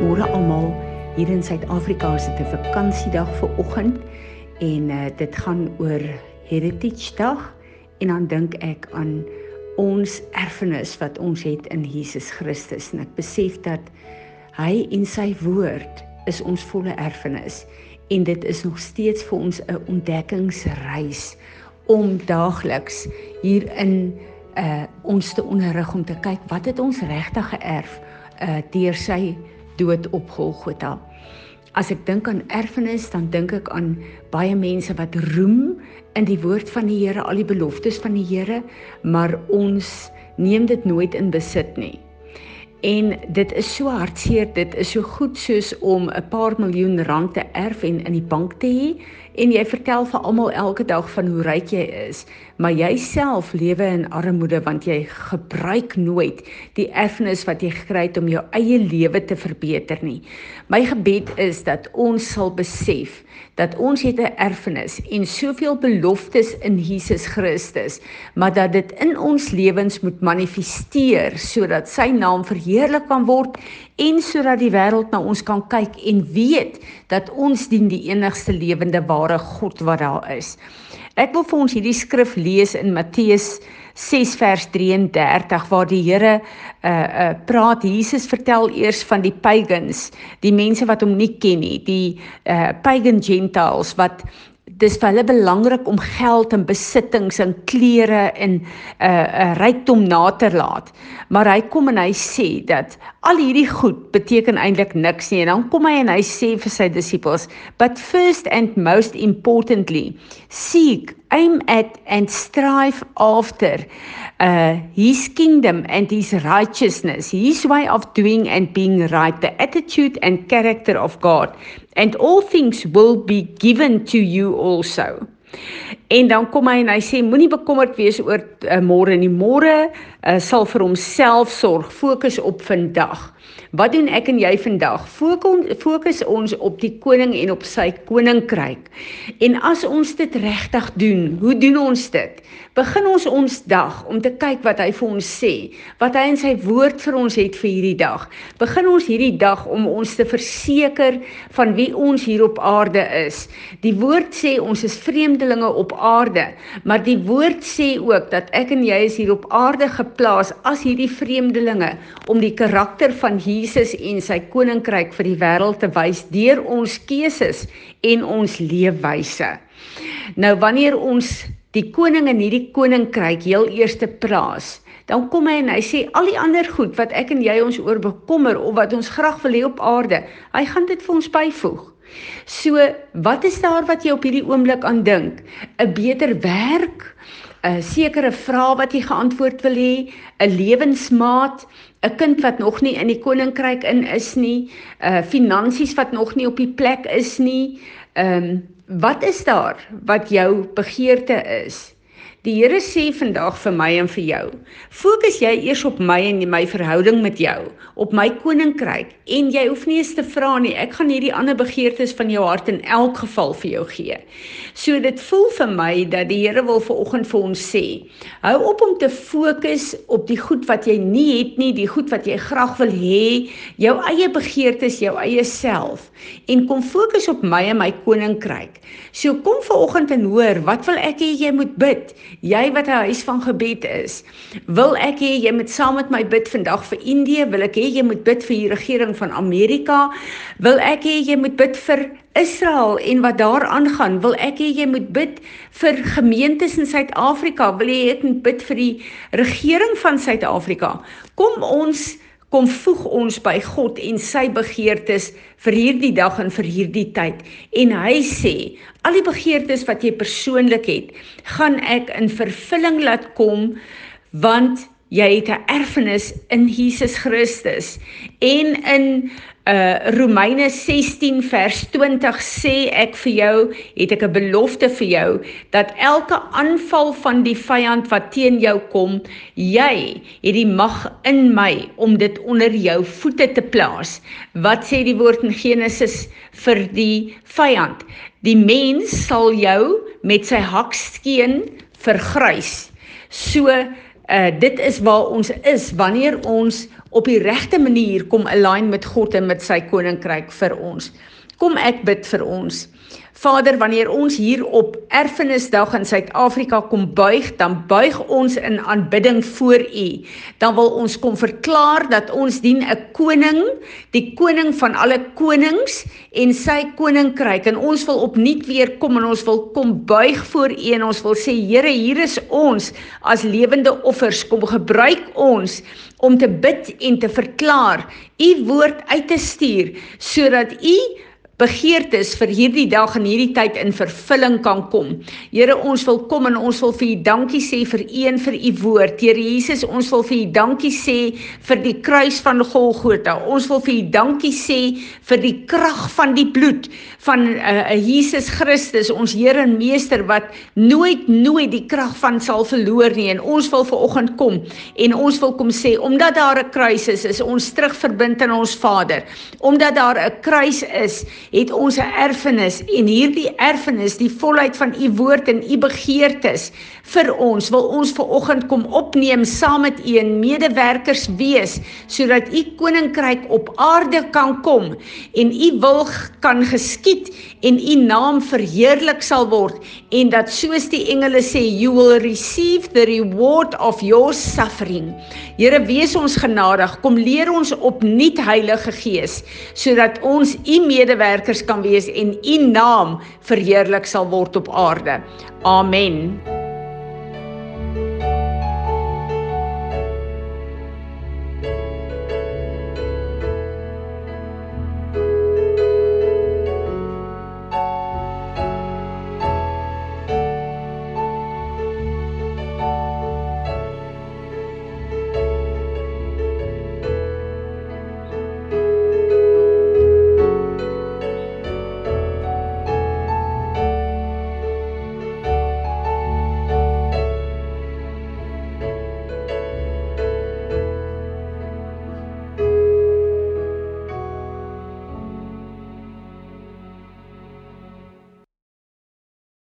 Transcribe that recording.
Môre almal, hier in Suid-Afrika dit 'n vakansiedag vir oggend en uh, dit gaan oor Heritage Dag en dan dink ek aan ons erfenis wat ons het in Jesus Christus en ek besef dat hy en sy woord is ons volle erfenis en dit is nog steeds vir ons 'n ontdekkingsreis om daagliks hier in uh ons te onderrig om te kyk wat het ons regtig geërf uh deur sy dood op Golgotha. As ek dink aan erfenis, dan dink ek aan baie mense wat roem in die woord van die Here, al die beloftes van die Here, maar ons neem dit nooit in besit nie. En dit is so hartseer, dit is so goed soos om 'n paar miljoen rand te erf en in die bank te hê en jy vertel vir almal elke dag van hoe ryk jy is, maar jy self lewe in armoede want jy gebruik nooit die erfenis wat jy gekry het om jou eie lewe te verbeter nie. My gebed is dat ons sal besef dat ons het 'n erfenis en soveel beloftes in Jesus Christus, maar dat dit in ons lewens moet manifesteer sodat sy naam verheerlik kan word en sodat die wêreld na ons kan kyk en weet dat ons dien die enigste lewende ware God wat daar is. Ek wil vir ons hierdie skrif lees in Matteus 6 vers 33 waar die Here uh uh praat Jesus vertel eers van die pagans, die mense wat hom nie ken nie, die uh pagan gentiles wat dis vir hulle belangrik om geld en besittings en klere en 'n uh, 'n uh, rykdom na te laat. Maar hy kom en hy sê dat al hierdie goed beteken eintlik niks nie. En dan kom hy en hy sê vir sy disippels, "But first and most importantly, seek, aim at and strive after uh his kingdom and his righteousness, his way of doing and being right, the attitude and character of God." And all things will be given to you also. En dan kom hy en hy sê moenie bekommerd wees oor uh, môre nie. Môre uh, sal vir homself sorg. Fokus op vandag. Wat doen ek en jy vandag? Fokus ons op die koning en op sy koninkryk. En as ons dit regtig doen, hoe doen ons dit? Begin ons ons dag om te kyk wat hy vir ons sê, wat hy in sy woord vir ons het vir hierdie dag. Begin ons hierdie dag om ons te verseker van wie ons hier op aarde is. Die woord sê ons is vreemdelinge op aarde, maar die woord sê ook dat ek en jy is hier op aarde geplaas as hierdie vreemdelinge om die karakter van Jesus en sy koninkryk vir die wêreld te wys deur ons keuses en ons leefwyse. Nou wanneer ons die koning in hierdie koninkryk heel eerste plaas, dan kom hy en hy sê al die ander goed wat ek en jy ons oor bekommer of wat ons graag wil hê op aarde, hy gaan dit vir ons byvoeg. So, wat is daar wat jy op hierdie oomblik aan dink? 'n Beter werk, 'n sekere vrae wat jy geantwoord wil hê, 'n lewensmaat, 'n kind wat nog nie in die koninkryk in is nie, 'n finansies wat nog nie op die plek is nie, ehm um, Wat is daar wat jou begeerte is? Die Here sê vandag vir my en vir jou: Fokus jy eers op my en my verhouding met jou, op my koninkryk en jy hoef nie eens te vra nie. Ek gaan hierdie ander begeertes van jou hart in elk geval vir jou gee. So dit voel vir my dat die Here wil ver oggend vir ons sê: Hou op om te fokus op die goed wat jy nie het nie, die goed wat jy graag wil hê, jou eie begeertes, jou eie self en kom fokus op my en my koninkryk. So kom ver oggend en hoor, wat wil ek hê jy moet bid? Jy wat 'n huis van gebed is, wil ek hê jy moet saam met my bid vandag vir Indië, wil ek hê jy moet bid vir die regering van Amerika, wil ek hê jy moet bid vir Israel en wat daar aangaan, wil ek hê jy moet bid vir gemeentes in Suid-Afrika, wil jy ek moet bid vir die regering van Suid-Afrika. Kom ons kom voeg ons by God en sy begeertes vir hierdie dag en vir hierdie tyd. En hy sê, al die begeertes wat jy persoonlik het, gaan ek in vervulling laat kom want jy het 'n erfenis in Jesus Christus. En in uh Romeine 16 vers 20 sê ek vir jou, het ek 'n belofte vir jou dat elke aanval van die vyand wat teen jou kom, jy het die mag in my om dit onder jou voete te plaas. Wat sê die woord in Genesis vir die vyand? Die mens sal jou met sy hakskeen vergrys. So Uh dit is waar ons is wanneer ons op die regte manier kom align met God en met sy koninkryk vir ons. Kom ek bid vir ons. Vader, wanneer ons hier op Erfenisdag in Suid-Afrika kom buig, dan buig ons in aanbidding voor U. Dan wil ons kom verklaar dat ons dien 'n koning, die koning van alle konings en sy koninkryk en ons wil opnuut weer kom en ons wil kom buig voor U en ons wil sê Here, hier is ons as lewende offers, kom gebruik ons om te bid en te verklaar, U woord uit te stuur sodat U begeertes vir hierdie dag en hierdie tyd in vervulling kan kom. Here, ons wil kom en ons wil vir U dankie sê vir U en vir U woord. Here Jesus, ons wil vir U dankie sê vir die kruis van Golgotha. Ons wil vir U dankie sê vir die krag van die bloed van uh, Jesus Christus, ons Here en Meester wat nooit nooit die krag van sal verloor nie. En ons wil ver oggend kom en ons wil kom sê omdat daar 'n kruis is, is ons terugverbind aan ons Vader. Omdat daar 'n kruis is, het ons 'n erfenis en hierdie erfenis, die volheid van u woord en u begeertes vir ons, wil ons ver oggend kom opneem saam met u en medewerkers wees sodat u koninkryk op aarde kan kom en u wil kan geskied en u naam verheerlik sal word en dat soos die engele sê you will receive the reward of your suffering. Here wees ons genadig, kom leer ons opnuut Heilige Gees sodat ons u medewerkers medewerkers kan wees en u naam verheerlik sal word op aarde. Amen.